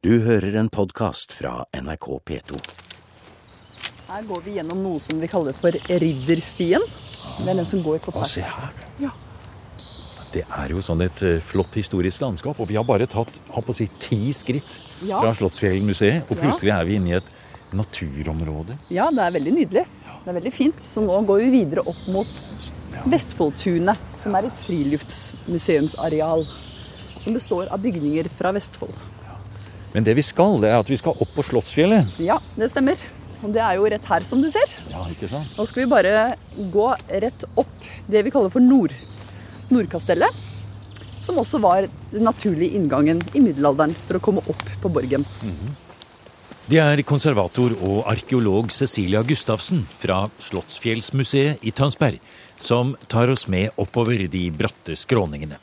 Du hører en podkast fra NRK P2. Her går vi gjennom noe som vi kaller for Ridderstien. Det er den som går på her. se her. Ja. Det er jo sånn et eh, flott historisk landskap, og vi har bare tatt har på å si, ti skritt Ja. fra Slottsfjellmuseet, og Ja. plutselig er vi inne i et naturområde. ja, det er veldig nydelig. Det er veldig fint. Så nå går vi videre opp mot Vestfoldtunet, som er et friluftsmuseumsareal. Som består av bygninger fra Vestfold. Men det vi skal, det er at vi skal opp på Slottsfjellet. Ja, det stemmer. Og det er jo rett her, som du ser. Ja, ikke sant? Nå skal vi bare gå rett opp det vi kaller for Nord Nordkastellet. Som også var den naturlige inngangen i middelalderen for å komme opp på borgen. Det er konservator og arkeolog Cecilia Gustavsen fra Slottsfjellsmuseet i Tønsberg som tar oss med oppover de bratte skråningene.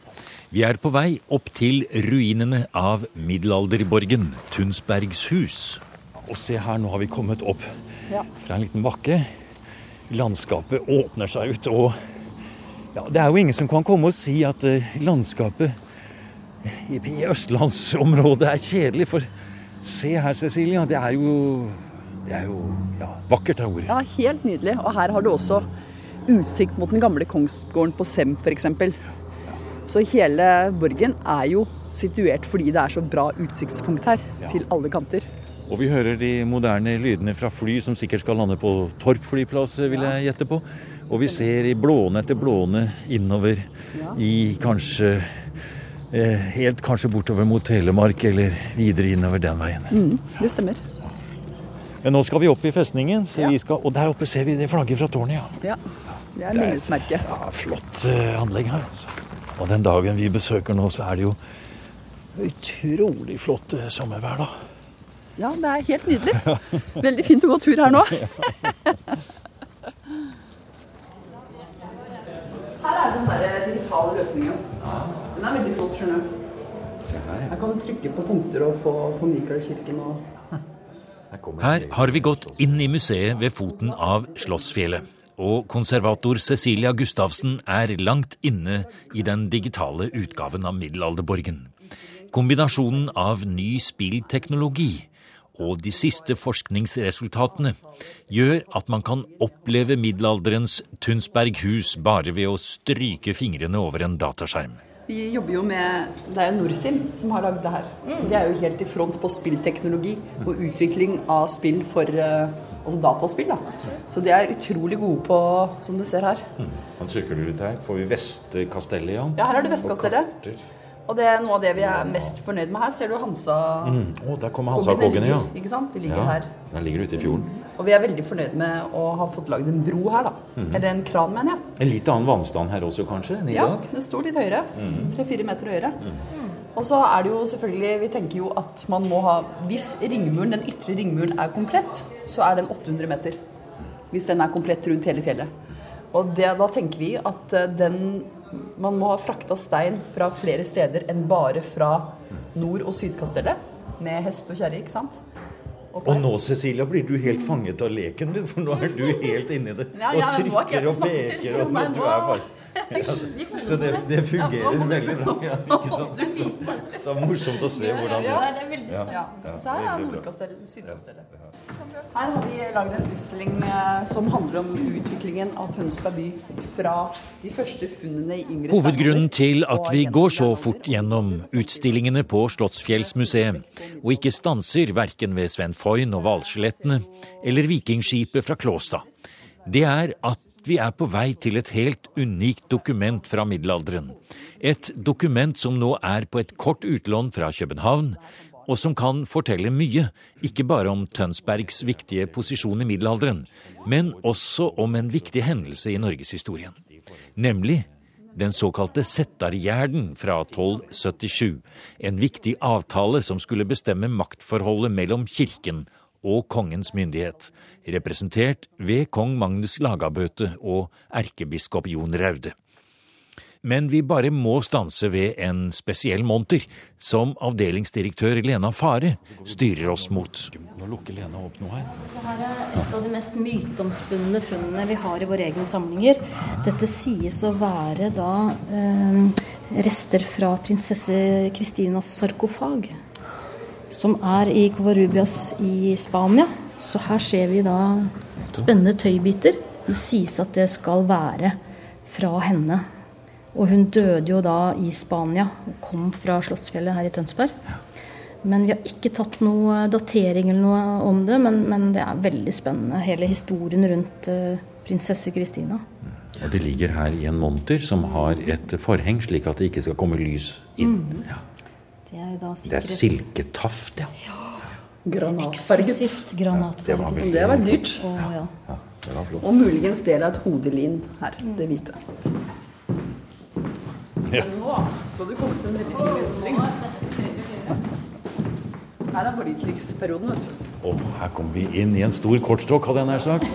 Vi er på vei opp til ruinene av middelalderborgen Tunsbergshus. Og se her, nå har vi kommet opp Ja. fra en liten bakke. Landskapet åpner seg ut, og ja, det er jo ingen som kan komme og si at eh, landskapet i, i østlandsområdet er kjedelig. For se her, Cecilia, det er jo, det er jo ja, vakkert er ordet. Ja, helt nydelig. Og her har du også utsikt mot den gamle kongsgården på Sem f.eks. Så hele borgen er jo situert fordi det er så bra utsiktspunkt her Ja. til alle kanter. Og vi hører de moderne lydene fra fly som sikkert skal lande på Torp flyplass, vil jeg gjette på. Og vi ser i blåne etter blåne innover Ja. i kanskje eh, Helt kanskje bortover mot Telemark eller videre innover den veien. Mm, det stemmer. Men nå skal vi opp i festningen, så Ja. vi skal, og der oppe ser vi det flagget fra tårnet, ja. Ja, Det er minnesmerket. Ja, flott eh, anlegg her, altså. Og den dagen vi besøker nå, så er det jo utrolig flott eh, sommervær, da. Ja, det er helt nydelig. Veldig fint å gå tur her nå. Her er den der digitale løsningen. Den er veldig flott, skjønner du. Se der, ja. Her kan du trykke på punkter og få på Michaelskirken og Her Her har vi gått inn i museet ved foten av Slottsfjellet. Og konservator Cecilia Gustavsen er langt inne i den digitale utgaven av middelalderborgen. Kombinasjonen av ny spillteknologi og de siste forskningsresultatene gjør at man kan oppleve middelalderens Tunsberghus bare ved å stryke fingrene over en dataskjerm. Vi jobber jo med Det er jo Norsim som har lagd det her. De er jo helt i front på spillteknologi og utvikling av spill for eh, altså dataspill. da. Så de er utrolig gode på, som du ser her. Han trykker du ut her, får vi Vestkastellet, ja. Ja, her er det Vestkastellet. Og. Og det er noe av det vi er mest fornøyd med her. Ser du Hansa Mm. Oh, der kommer Hansa-kogene, ja. Ikke sant? De ligger ja. her. Den ligger ute i fjorden. Og vi er veldig fornøyd med å ha fått lagd en bro her, da. Mm. Eller en kran, mener jeg. En litt annen vannstand her også, kanskje, enn i Ja, dag? den står litt høyere. Mhm. Tre-fire meter høyere. Og så er det jo selvfølgelig Vi tenker jo at man må ha Hvis ringmuren, den ytre ringmuren er komplett, så er den 800 meter. Hvis den er komplett rundt hele fjellet. Og det, da tenker vi at eh, den Man må ha frakta stein fra flere steder enn bare fra Nord- og Sydkastellet. Med hest og kjerre, ikke sant? Og nå, Cecilia, blir du helt fanget av leken, du. For nå er du helt inni det. Ja, Og ja, trykker og peker, og du er bare Så det, det fungerer veldig bra. Ja, ikke sant? Så morsomt å se hvordan Ja, det det er veldig spennende. Ja. Så her er. Nordkastellet, Sydkastellet. Her har vi lagd en utstilling som handler om utviklingen av Tønsberg by fra de første funnene i yngre Hovedgrunnen til at vi går så fort gjennom utstillingene på Slottsfjellsmuseet, og ikke stanser verken ved Sven Foyn og hvalskjelettene eller vikingskipet fra Klåstad, det er at vi er på vei til et helt unikt dokument fra middelalderen. Et dokument som nå er på et kort utlån fra København, og som kan fortelle mye, ikke bare om Tønsbergs viktige posisjon i middelalderen, men også om en viktig hendelse i norgeshistorien. Nemlig den såkalte Settargjerden fra 1277, en viktig avtale som skulle bestemme maktforholdet mellom kirken og kongens myndighet, representert ved kong Magnus Lagabøte og erkebiskop Jon Raude. Men vi bare må stanse ved en spesiell monter, som avdelingsdirektør Lena Fare styrer oss mot. Nå lukker Lena opp noe her. Dette er et av de mest myteomspunne funnene vi har i våre egne samlinger. Dette sies å være da eh, rester fra prinsesse Kristinas sarkofag. som er i Covarrubias i Spania. Så her ser vi da spennende tøybiter. Det sies at det skal være fra henne. Og hun døde jo da i Spania og kom fra Slottsfjellet her i Tønsberg. Men vi har ikke tatt noe datering eller noe om det, men, men det er veldig spennende, hele historien rundt uh, prinsesse Kristina. Og det ligger her i en monter som har et forheng, slik at det ikke skal komme lys inn. Mm. Ja. Det, er det er silketaft, ja. ja. Granatfarget. Granatfarget. det var veldig det var dyrt. Og, ja. og muligens del av et hodelin her, det hvite. Ja. Nå skal du komme til en veldig fin utstilling. Her er borgerkrigsperioden, vet du. Og her kommer vi inn i en stor kortstokk, hadde jeg nær sagt.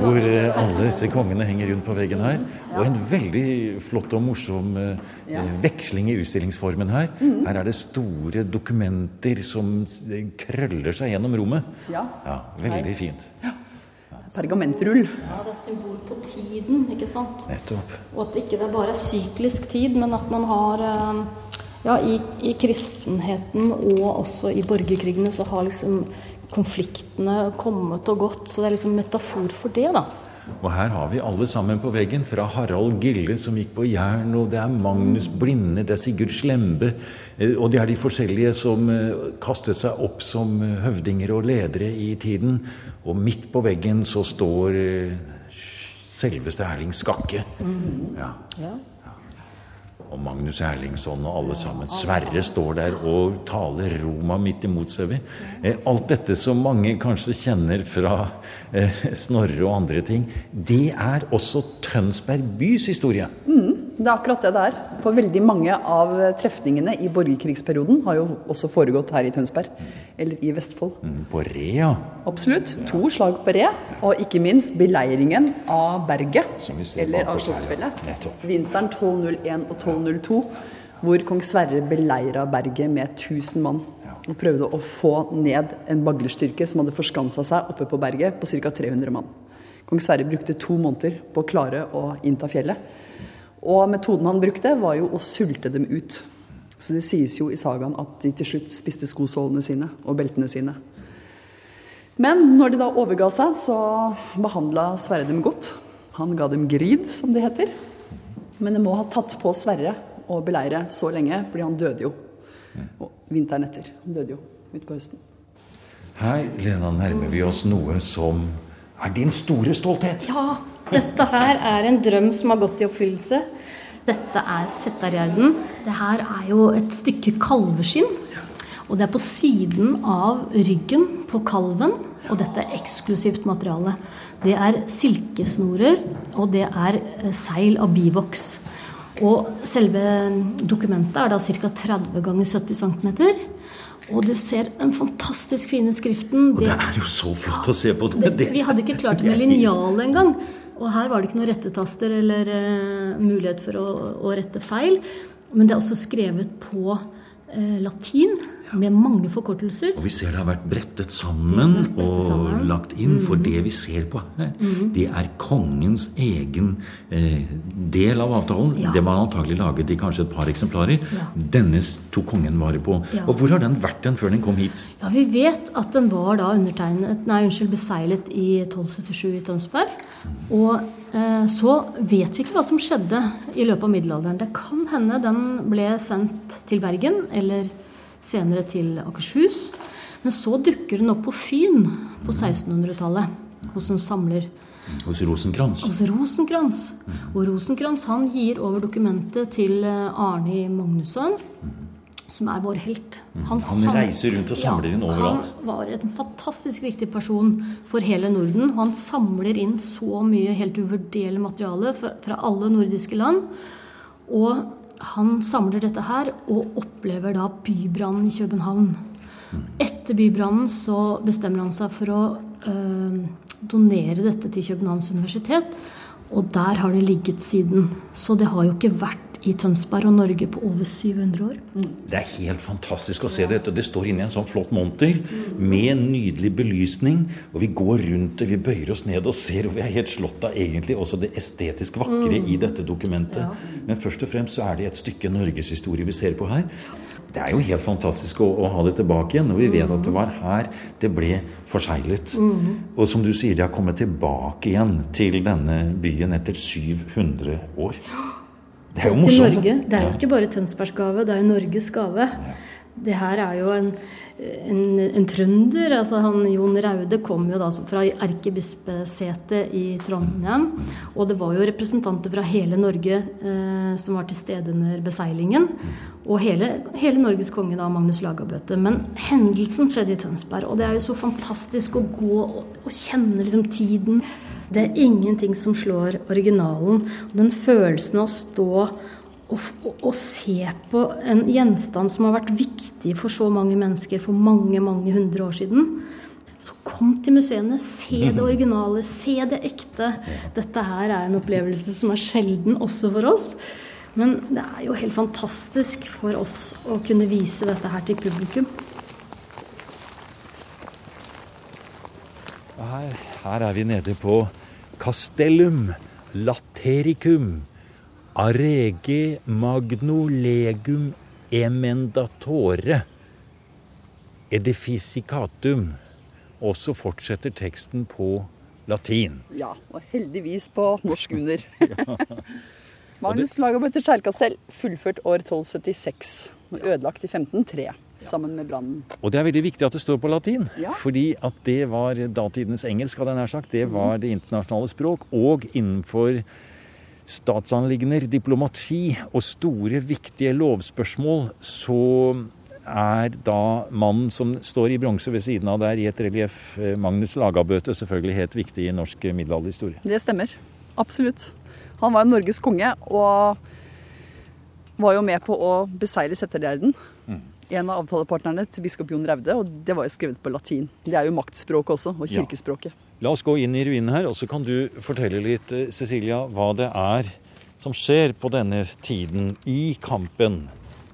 Hvor eh, alle disse kongene henger rundt på veggen her. Og en veldig flott og morsom eh, veksling i utstillingsformen her. Mhm. Her er det store dokumenter som krøller seg gjennom rommet. Ja, Veldig fint. Ja. Pergamentrull. Ja, det er symbol på tiden, ikke sant. Nettopp. Og at ikke det bare er syklisk tid, men at man har eh, ja, i, i, kristenheten og også i borgerkrigene så har liksom konfliktene kommet og gått. Så det er liksom metafor for det, da. Og her har vi alle sammen på veggen, fra Harald Gille som gikk på jern, og det er Magnus Blinde, det er Sigurd Slembe, eh, og det er de forskjellige som eh, kastet seg opp som eh, høvdinger og ledere i tiden. Og midt på veggen så står selveste Erling Skakke. Mm. Ja. Og Magnus Erlingsson og alle sammen. Sverre står der og taler Roma midt imot seg. vi. alt dette som mange kanskje kjenner fra eh, Snorre og andre ting, det er også Tønsberg bys historie. Mm. Det er akkurat det det er. For veldig mange av trefningene i borgerkrigsperioden har jo også foregått her i Tønsberg. Eller i Vestfold. Mm, på Re, ja. Absolutt. To slag på Re. Og ikke minst beleiringen av berget. Eller av Slottsfjellet. Vinteren 1201 og 1202. Hvor kong Sverre beleira berget med 1000 mann. Og prøvde å få ned en baglerstyrke som hadde forskansa seg oppe på berget, på ca. 300 mann. Kong Sverre brukte to måneder på å klare å innta fjellet. Og metoden han brukte, var jo å sulte dem ut. Så det sies jo i sagaen at de til slutt spiste skosålene sine og beltene sine. Men når de da overga seg, så behandla Sverre dem godt. Han ga dem grid, som det heter. Men det må ha tatt på Sverre å beleire så lenge, fordi han døde jo og vinteren etter. Han døde jo utpå høsten. Her, Lena, nærmer vi oss noe som er din store stolthet. Ja, dette her er en drøm som har gått i oppfyllelse. Dette er Settergjerden. Det her er jo et stykke kalveskinn. Og det er på siden av ryggen på kalven. Og dette er eksklusivt materiale. Det er silkesnorer, og det er eh, seil av bivoks. Og selve dokumentet er da ca. 30 ganger 70 cm. Og du ser den fantastisk fine skriften. Og det, det er jo så flott å se på. Det, det, vi hadde ikke klart det med linjal engang. Og her var det ikke noen rettetaster eller uh, mulighet for å, å, rette feil. Men det er også skrevet på uh, latin med mange forkortelser. Og vi ser det har vært brettet sammen vært brettet og sammen. lagt inn. For mm. det vi ser på her, mm. det er kongens egen eh, del av avtalen. Ja. Det var antagelig laget i kanskje et par eksemplarer. Ja. Denne tok kongen vare på. Ja. Og hvor har den vært den før den kom hit? Ja, Vi vet at den var da undertegnet, nei, unnskyld, beseilet i 1277 i Tønsberg. Mm. Og eh, så vet vi ikke hva som skjedde i løpet av middelalderen. Det kan hende den ble sendt til Bergen eller senere til Akershus. Men så dukker den opp på Fyn på 1600-tallet hos en samler. Hos Rosenkrantz? Hos Rosenkrantz. Og Rosenkrantz han gir over dokumentet til eh, Arni Magnusson, som er vår helt. Han, han reiser rundt og samler ja, inn overalt? Han var en fantastisk viktig person for hele Norden. Og han samler inn så mye helt uvurderlig materiale fra, fra alle nordiske land. Og han samler dette her og opplever da bybrannen i København. Etter bybrannen så bestemmer han seg for å øh, donere dette til Københavns universitet. Og der har det ligget siden. Så det har jo ikke vært i Tønsberg og Norge på over 700 år. Mm. Det er helt fantastisk å se dette. Det står inne i en sånn flott monter med nydelig belysning. Og vi går rundt det, vi bøyer oss ned og ser, og vi er helt slått av egentlig også det estetisk vakre mm. i dette dokumentet. Men først og fremst så er det et stykke norgeshistorie vi ser på her. Det er jo helt fantastisk å, å, ha det tilbake igjen, når vi vet at det var her det ble forseglet. Mm. Og som du sier, de har kommet tilbake igjen til denne byen etter 700 år. Det er jo morsomt. Til Norge. Det er jo ikke bare Tønsbergs gave, det er jo Norges gave. Ja. Det her er jo en en, en, trønder. altså han, Jon Raude kom jo da fra erkebispesetet i Trondheim. Og det var jo representanter fra hele Norge eh, som var til stede under beseilingen. Og hele, hele Norges konge, da, Magnus Lagabøte. Men hendelsen skjedde i Tønsberg. Og det er jo så fantastisk å gå og, og kjenne liksom tiden. Det er ingenting som slår originalen. Og den følelsen av å stå og, og, og, se på en gjenstand som har vært viktig for så mange mennesker for mange, mange hundre år siden. Så kom til museene, se det originale, se det ekte. Dette her er en opplevelse som er sjelden også for oss. Men det er jo helt fantastisk for oss å kunne vise dette her til publikum. Her, her er vi nede på Castellum Latericum Arege magno legum emendatore edificicatum. Og så fortsetter teksten på latin. Ja, og heldigvis på norsk under. Magnus Lagabøtter skjærkastell, fullført år 1276. Ødelagt i 1503 sammen med brannen. Og det er veldig viktig at det står på latin. Ja. Fordi at det var datidens engelsk, hadde jeg nær sagt. Det var det internasjonale språk. Og innenfor statsanliggender, diplomati og store, viktige lovspørsmål, så er da mannen som står i bronse ved siden av der i et relieff, eh, Magnus Lagabøte, selvfølgelig helt viktig i norsk middelalderhistorie. Det stemmer. Absolutt. Han var Norges konge og var jo med på å beseire settergjerden. Mm. En av avtalepartnerne til biskop Jon Raude, og det var jo skrevet på latin. Det er jo maktspråket også, og kirkespråket. Ja. La oss gå inn i ruinen her, og så kan du fortelle litt, eh, Cecilia, hva det er som skjer på denne tiden i kampen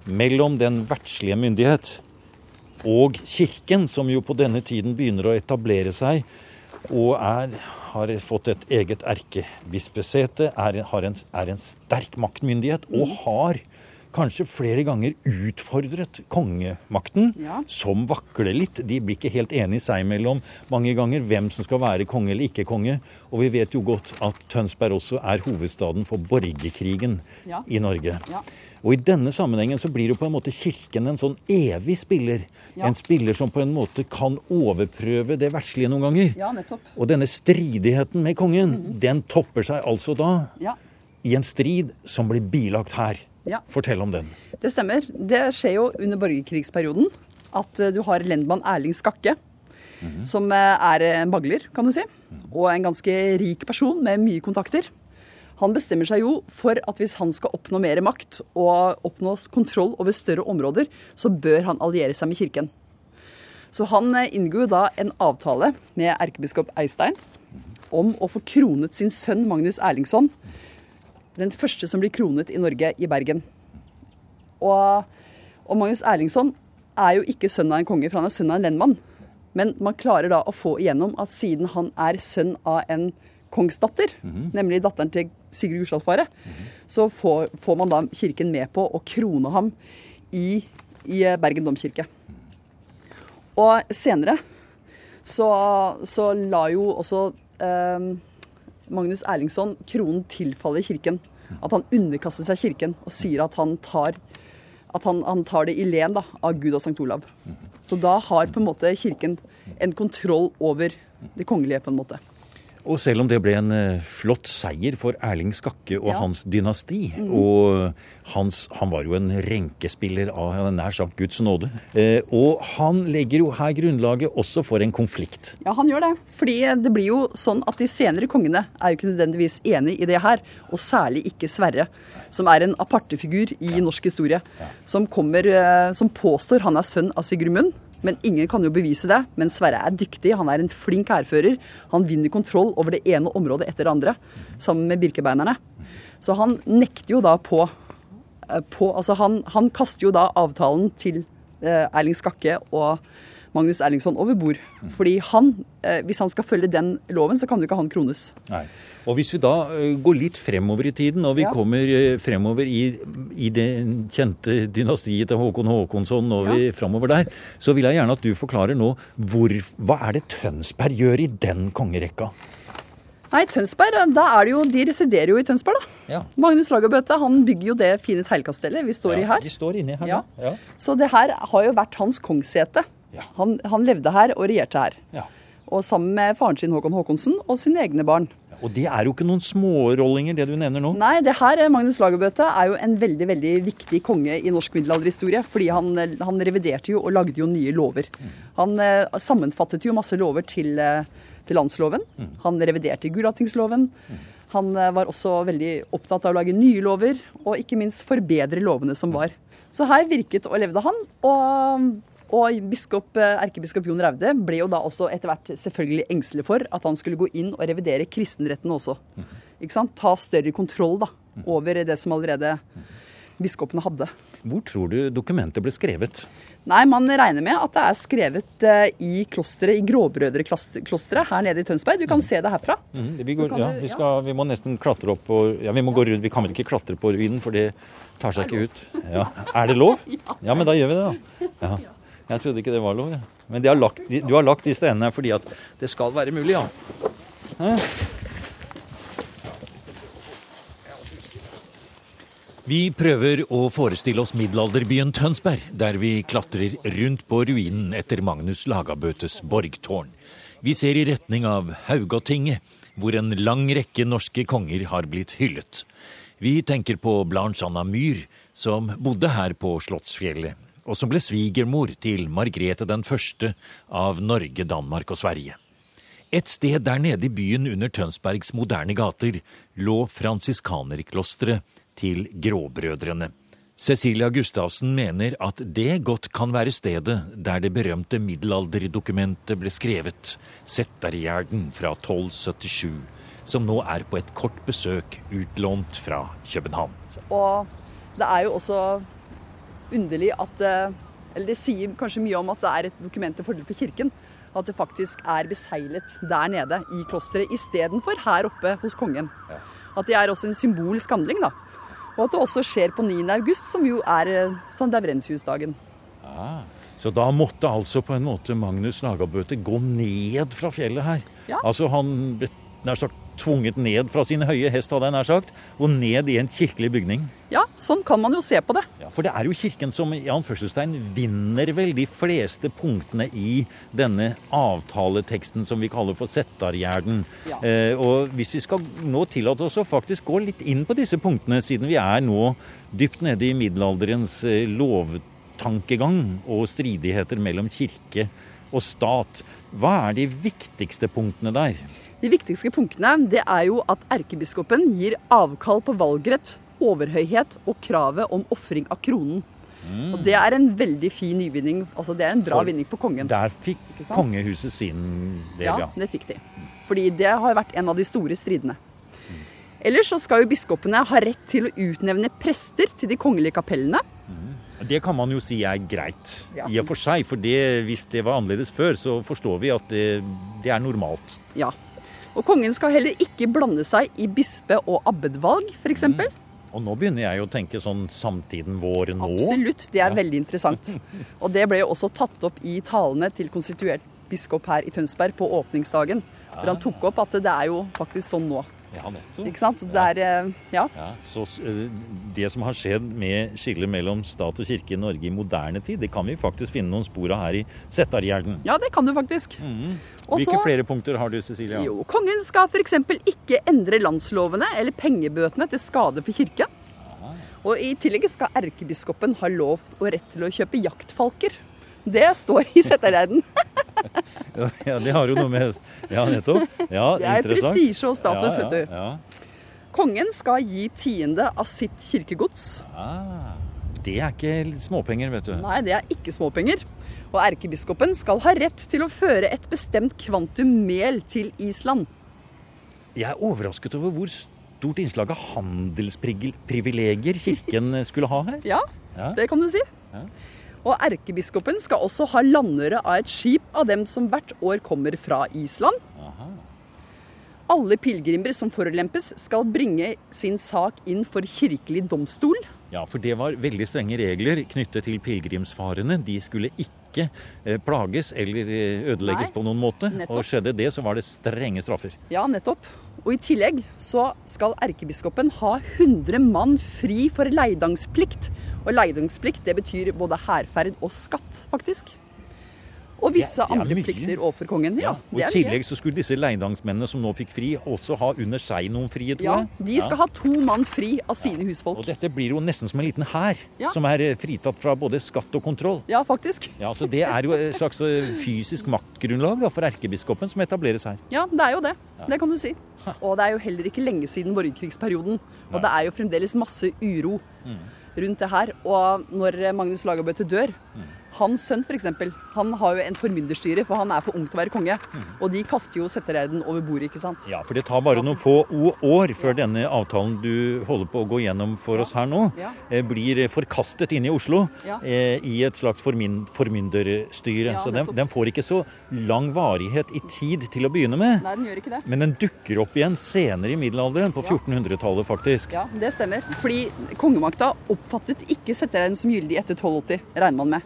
mellom den verdslige myndighet og kirken, som jo på denne tiden begynner å etablere seg og er, har fått et eget erkebispesete, er, er en sterk maktmyndighet og har kanskje flere ganger utfordret kongemakten, ja. som vakler litt. De blir ikke helt enige seg imellom mange ganger hvem som skal være konge eller ikke konge. Og vi vet jo godt at Tønsberg også er hovedstaden for borgerkrigen ja. i Norge. Ja. Og i denne sammenhengen så blir jo på en måte Kirken en sånn evig spiller. Ja. En spiller som på en måte kan overprøve det verdslige noen ganger. Ja, nettopp. Og denne stridigheten med kongen, mm -hmm. den topper seg altså da ja. i en strid som blir bilagt her. Ja. Fortell om den. Det stemmer. Det skjer jo under borgerkrigsperioden at eh, du har lendmann Erling Skakke, mm -hmm. som eh, er en bagler, kan du si. Og en ganske rik person med mye kontakter. Han bestemmer seg jo for at hvis han skal oppnå mer makt og oppnå kontroll over større områder, så bør han alliere seg med kirken. Så han eh, inngår da en avtale med erkebiskop Eistein om å få kronet sin sønn Magnus Erlingsson den første som blir kronet i Norge, i Bergen. Og, og Magnus Erlingsson er jo ikke sønn av en konge, for han er sønn av en lendmann. Men man klarer da å få igjennom at siden han er sønn av en kongsdatter, mm -hmm. nemlig datteren til Sigurd Gudskjalfare, mm -hmm. så får, får, man da kirken med på å krone ham i, i Bergen domkirke. Og senere så, så la jo også eh, Magnus Erlingsson kronen tilfalle kirken. At han underkaster seg kirken og sier at han tar, at han, han tar det i len da, av Gud og Sankt Olav. Så da har på en måte kirken en kontroll over det kongelige, på en måte. Og selv om det ble en uh, flott seier for Erling Skakke og ja. hans dynasti mm. Og hans, han var jo en renkespiller av nær sagt Guds nåde. Eh, og han legger jo her grunnlaget også for en konflikt. Ja, han gjør det. Fordi det blir jo sånn at de senere kongene er jo ikke nødvendigvis enig i det her. Og særlig ikke Sverre, som er en apartefigur i norsk historie. Som, kommer, uh, som påstår han er sønn av Sigurd Munn men ingen kan jo bevise det. Men Sverre er dyktig, han er en flink hærfører. Han vinner kontroll over det ene området etter det andre, sammen med birkebeinerne. Så han nekter jo da på, eh, på Altså han, han, kaster jo da avtalen til eh, Erling Skakke og Magnus Erlingsson over bord. Fordi han, eh, hvis han skal følge den loven, så kan jo ikke han krones. Nei. Og hvis vi da eh, går litt fremover i tiden, og vi ja. kommer eh, fremover i, i, det kjente dynastiet til Håkon Håkonsson, og ja. vi fremover der, så vil jeg gjerne at du forklarer nå hvor, hva er det Tønsberg gjør i den kongerekka? Nei, Tønsberg, da er det jo, De residerer jo i Tønsberg, da. Ja. Magnus Lagerbøte han bygger jo det fine teglkastellet vi står ja, i her. De står inni her, ja. ja. Så det her har jo vært hans kongssete. Han, han, levde her og regjerte her. Og sammen med faren sin Håkon Håkonsen og sine egne barn. Og det er jo ikke noen smårollinger, det du nevner nå? Nei, det her, Magnus Lagerbøte, er jo en veldig veldig viktig konge i norsk middelalderhistorie. Fordi han, han, reviderte jo og lagde jo nye lover. Mm. Han eh, sammenfattet jo masse lover til eh, til landsloven. Mm. Han reviderte Gulatingsloven. Mm. Han eh, var også veldig opptatt av å lage nye lover, og ikke minst forbedre lovene som var. Så her virket og levde han. Og, og biskop, eh, erkebiskop Jon Raude ble jo da også etter hvert selvfølgelig engstelig for at han skulle gå inn og revidere kristenretten også. Ikke sant? Ta større kontroll da, over det som allerede biskopene hadde. Hvor tror du dokumentet ble skrevet? Nei, Man regner med at det er skrevet uh, i klosteret, i Gråbrødreklosteret her nede i Tønsberg. Du kan mm. se det herfra. Mm, vi, går, ja, du, vi, skal, vi, må nesten klatre opp og, ja, vi, må gå rundt, vi kan vel ikke klatre på ruinen, for det tar seg ikke ut. Ja. Er det lov? Ja, men da gjør vi det, da. Ja. Jeg trodde ikke det var lov. Ja. Men har lagt, du har lagt de stenene her fordi at det skal være mulig, ja. Vi prøver å forestille oss middelalderbyen Tønsberg, der vi klatrer rundt på ruinen etter Magnus Lagabøtes borgtårn. Vi ser i retning av Haugatinget, hvor en lang rekke norske konger har blitt hyllet. Vi tenker på Blanche Anna Myhr, som bodde her på Slottsfjellet, og som ble svigermor til Margrethe den første av Norge, Danmark og Sverige. Et sted der nede i byen under Tønsbergs moderne gater lå fransiskanerklosteret til Gråbrødrene. Cecilia Gustavsen mener at det godt kan være stedet der det berømte middelalderdokumentet ble skrevet, Settergjerden fra 1277, som nå er på et kort besøk utlånt fra København. Og det er jo også underlig at eh, Eller det sier kanskje mye om at det er et dokument til fordel for kirken. At det faktisk er beseglet der nede i klosteret istedenfor her oppe hos kongen. At det er også en symbolsk handling, da. Og at det også skjer på 9. august, som jo er eh, St. Laurentius-dagen. Ah, så da måtte altså på en måte Magnus Lagabøte gå ned fra fjellet her? Ja. Altså han nær sagt tvunget ned fra sin høye hest, hadde jeg nær sagt, og ned i en kirkelig bygning. Ja, sånn kan man jo se på det. Ja, For det er jo kirken som i anførselstegn vinner vel de fleste punktene i denne avtaleteksten som vi kaller for Settargjerden. Ja. Eh, og hvis vi skal nå tillate oss å faktisk gå litt inn på disse punktene, siden vi er nå dypt nede i middelalderens eh, lovtankegang og stridigheter mellom kirke og stat, hva er de viktigste punktene der? De viktigste punktene det er jo at erkebiskopen gir avkall på valgrett, overhøyhet og kravet om ofring av kronen. Mm. Og Det er en veldig fin nyvinning. altså Det er en bra for, vinning for kongen. Der fikk kongehuset sin del, ja. Ja, det fikk de. Fordi det har vært en av de store stridene. Mm. Ellers så skal jo biskopene ha rett til å utnevne prester til de kongelige kapellene. Mm. Det kan man jo si er greit ja. i og for seg. For det, hvis det var annerledes før, så forstår vi at det, det er normalt. Ja, og kongen skal heller ikke blande seg i bispe- og abbedvalg, f.eks. Mm. Og nå begynner jeg å tenke sånn samtiden vår nå. Absolutt, det er ja. veldig interessant. Og det ble jo også tatt opp i talene til konstituert biskop her i Tønsberg på åpningsdagen. Hvor han tok opp at det er jo faktisk sånn nå. Ja, nettopp. Ikke sant? Det er, eh, ja. ja. Så eh, det som har skjedd med skillet mellom stat og kirke i Norge i moderne tid, det kan vi faktisk finne noen spor av her i Settargjerden. Ja, det kan du faktisk. Mm. Hvilke Også, flere punkter har du, Cecilia? Jo, Kongen skal f.eks. ikke endre landslovene eller pengebøtene til skade for kirken. Og i tillegg skal erkebiskopen ha lov og rett til å kjøpe jaktfalker. Det står i Settergjerden. ja, det har jo noe med Ja, nettopp. Ja, det er prestisje og status, ja, ja, vet du. Kongen skal gi tiende av sitt kirkegods. Ah, det er ikke småpenger, vet du. Nei, det er ikke småpenger. Og erkebiskopen skal ha rett til å føre et bestemt kvantum mel til Island. Jeg er overrasket over hvor stort innslag av handelsprivilegier kirken skulle ha her. Ja, det kan du si. Ja. Og erkebiskopen skal også ha landøre av et skip av dem som hvert år kommer fra Island. Alle pilegrimer som forulempes, skal bringe sin sak inn for kirkelig domstol. Ja, for det var veldig strenge regler knyttet til pilegrimsfarene. De skulle ikke eh, plages eller eh, ødelegges Nei, på noen måte. nettopp. Og skjedde det, så var det strenge straffer. Ja, nettopp. Og i tillegg så skal erkebiskopen ha 100 mann fri for leidangsplikt. Og leidangsplikt det betyr både hærferd og skatt, faktisk. Og visse andre plikter overfor kongen. Ja, og I tillegg så skulle disse leidangsmennene som nå fikk fri, også ha under seg noen frie, tror Ja, de skal ha to mann fri av sine husfolk. Og dette blir jo nesten som en liten hær, Ja. som er eh, fritatt fra både skatt og kontroll. Ja, faktisk. Ja, så Det er jo et slags eh, fysisk maktgrunnlag for erkebiskopen som etableres her. Ja, det er jo det. Det kan du si. Og det er jo heller ikke lenge siden borgerkrigsperioden. Og det er jo fremdeles masse uro rundt det her. Og når Magnus Lagabøte dør Hans sønn f.eks. Han har jo en formynderstyre, for han er for ung til å være konge. Og de kaster jo settererden over bordet, ikke sant. Ja, for det tar bare noen få år før denne avtalen du holder på å gå gjennom for oss her nå, eh, blir forkastet inne i Oslo eh, i et slags formynderstyre. Så den, den får ikke så lang varighet i tid til å begynne med. Nei, den gjør ikke det. Men den dukker opp igjen senere i middelalderen, på 1400-tallet faktisk. Ja, det stemmer. Fordi kongemakta oppfattet ikke settererden som gyldig etter 1280, regner man med.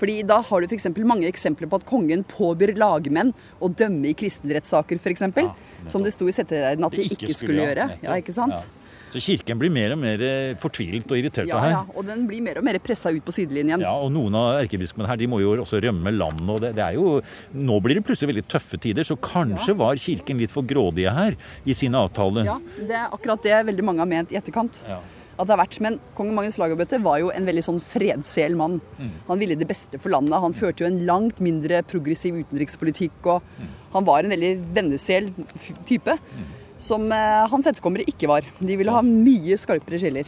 Fordi da har du f.eks. mange eksempler på at kongen påbyr lagmenn å dømme i kristenrettssaker, f.eks. Ja, som det sto i settereiden at de ikke, skulle, ja, gjøre. Ja, ikke sant? Ja. Så kirken blir mer og mer fortvilt fortvilet og irritert Ja, av her. ja, og den blir mer og mer pressa ut på sidelinjen. Ja, og noen av erkebiskopene her de må jo også rømme landet. og det, det er jo, Nå blir det plutselig veldig tøffe tider, så kanskje var kirken litt for grådige her i sine avtaler. Ja, det er akkurat det veldig mange har ment i etterkant. Ja. At det har vært, Men kong Magnus Lagabøte var jo en veldig sånn fredsel mann. Mm. Han ville det beste for landet. Han førte jo en langt mindre progressiv utenrikspolitikk. og Mm. Han var en veldig vennesel type. Mm. Som eh, hans etterkommere ikke var. De ville ha mye skarpere skiller.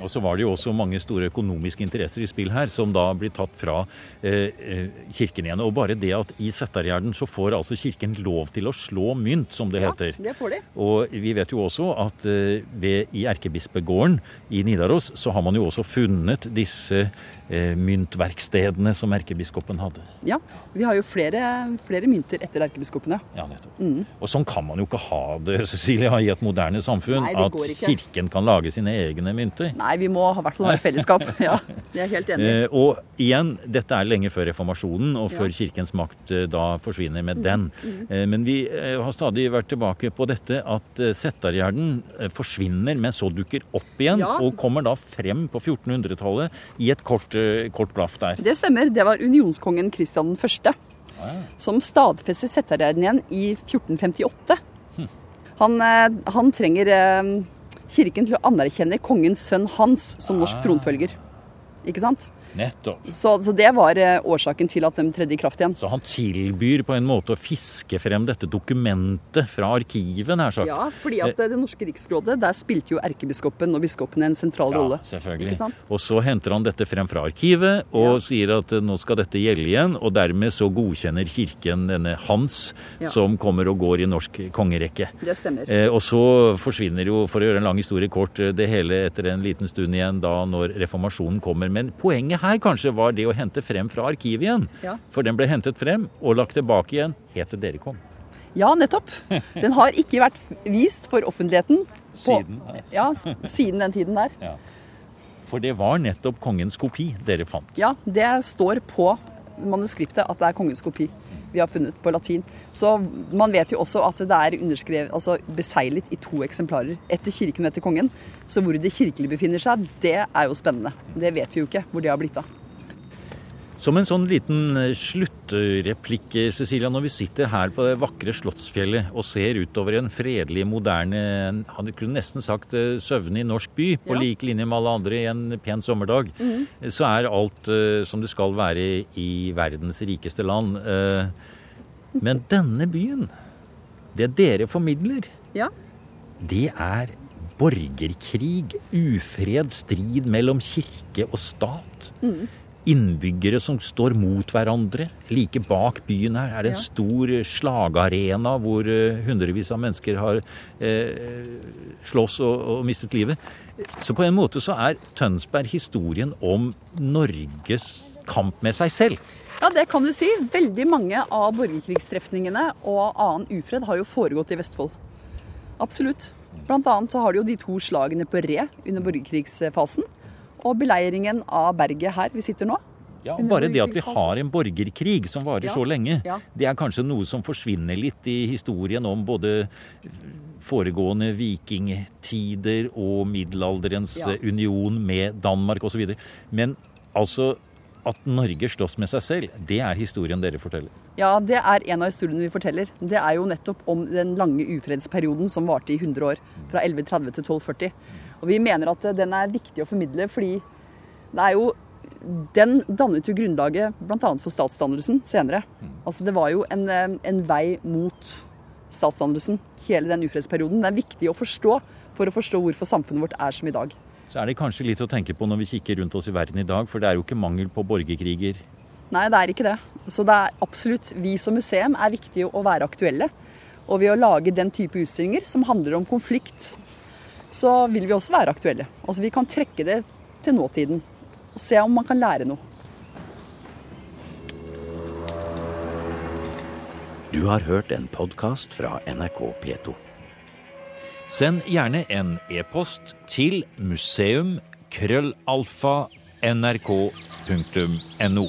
Og så var det jo også mange store økonomiske interesser i spill her, som da blir tatt fra eh, eh, kirken igjen. Og bare det at i Settargjerden så får altså kirken lov til å slå mynt, som det heter. det får de. Og vi vet jo også at eh, ved, i erkebispegården i Nidaros så har man jo også funnet disse eh, myntverkstedene som erkebiskopen hadde. Ja, Vi har jo flere, flere mynter etter erkebiskopene. Ja, nettopp. Og sånn kan man jo ikke ha det, Cecilia, i et moderne samfunn. Nei, at kirken kan lage sine egne mynter. Nei, vi må i hvert fall ha et fellesskap. Ja, Jeg er helt enig. Eh, og igjen, dette er lenge før reformasjonen, og før Ja. kirkens makt eh, da forsvinner med den. Eh, men vi har stadig vært tilbake på dette at Settargjerden forsvinner, men så dukker opp igjen, Ja. og kommer da frem på 1400-tallet i et kort, kort blaff der. Det stemmer. Det var unionskongen Kristian 1. som stadfester Settarerden igjen i 1458. Han, eh, han trenger kirken til å anerkjenne kongens sønn Hans som norsk Ah. tronfølger. Ikke sant? Nettopp. Så, så det var eh, årsaken til at de tredde i kraft igjen. Så han tilbyr på en måte å fiske frem dette dokumentet fra arkivet, nær sagt. Ja, fordi at eh, Det norske riksrådet, der spilte jo erkebiskopen og biskopen en sentral rolle. Ja, selvfølgelig. Ikke sant? Og så henter han dette frem fra arkivet og Ja. sier at eh, nå skal dette gjelde igjen. Og dermed så godkjenner kirken denne Hans, Ja. som kommer og går i norsk kongerekke. Det stemmer. Eh, og så forsvinner jo, for å gjøre en lang historie kort, eh, det hele etter en liten stund igjen da når reformasjonen kommer. Men poenget her kanskje var det å hente frem fra arkivet igjen. Ja. For den ble hentet frem og lagt tilbake igjen helt til dere kom. Ja, nettopp. Den har ikke vært vist for offentligheten på, Siden, ja, siden den tiden der. For det var nettopp kongens kopi dere fant. Ja, det står på manuskriptet at det er kongens kopi vi har funnet på latin. Så man vet jo også at det er underskrevet, altså beseglet i to eksemplarer. Etter kirken og etter kongen. Så hvor det kirkelig befinner seg, det er jo spennende. Det vet vi jo ikke hvor det har blitt av. Som en sånn liten eh, sluttreplikk, eh, Cecilia, når vi sitter her på det vakre Slottsfjellet og ser utover en fredelig, moderne, hadde kunne nesten sagt eh, søvnig norsk by, på Ja. Lik linje med alle andre i en pen sommerdag, eh, så er alt uh, som det skal være i verdens rikeste land. Uh, Men denne byen, det dere formidler, Ja, det er borgerkrig, ufred, strid mellom kirke og stat. Innbyggere som står mot hverandre. Like bak byen her er det en stor slagarena hvor eh, hundrevis av mennesker har eh, slåss og, og mistet livet. Så på en måte så er Tønsberg historien om Norges kamp med seg selv. Ja, det kan du si. Veldig mange av borgerkrigstrefningene og annen ufred har jo foregått i Vestfold. Absolutt. Blant annet så har du jo de to slagene på Re under borgerkrigsfasen. Og beleiringen av berget her vi sitter nå. Ja, Bare det at vi har en borgerkrig som varer ja. så lenge, ja. det er kanskje noe som forsvinner litt i historien om både foregående vikingtider og middelalderens ja. union med Danmark osv. Men altså at Norge slåss med seg selv, det er historien dere forteller? Ja, det er en av historiene vi forteller. Det er jo nettopp om den lange ufredsperioden som varte i 100 år. Fra 1130 til 1240. Og vi mener at den er viktig å formidle fordi det er jo den dannet jo grunnlaget bl.a. for statsdannelsen senere. Altså Det var jo en, eh, en, vei mot statsdannelsen, hele den ufredsperioden. Det er viktig å forstå for å forstå hvorfor samfunnet vårt er som i dag. Så er det kanskje litt å tenke på når vi kikker rundt oss i verden i dag, for det er jo ikke mangel på borgerkriger? Nei, det er ikke det. Så det er absolutt, vi som museum er viktig å være aktuelle. Og ved å lage den type utstillinger som handler om konflikt, så vil vi også være aktuelle. Altså Vi kan trekke det til nåtiden og se om man kan lære noe. Du har hørt en podkast fra NRK P2. Send gjerne en e-post til museum krøllalfa nrk.no.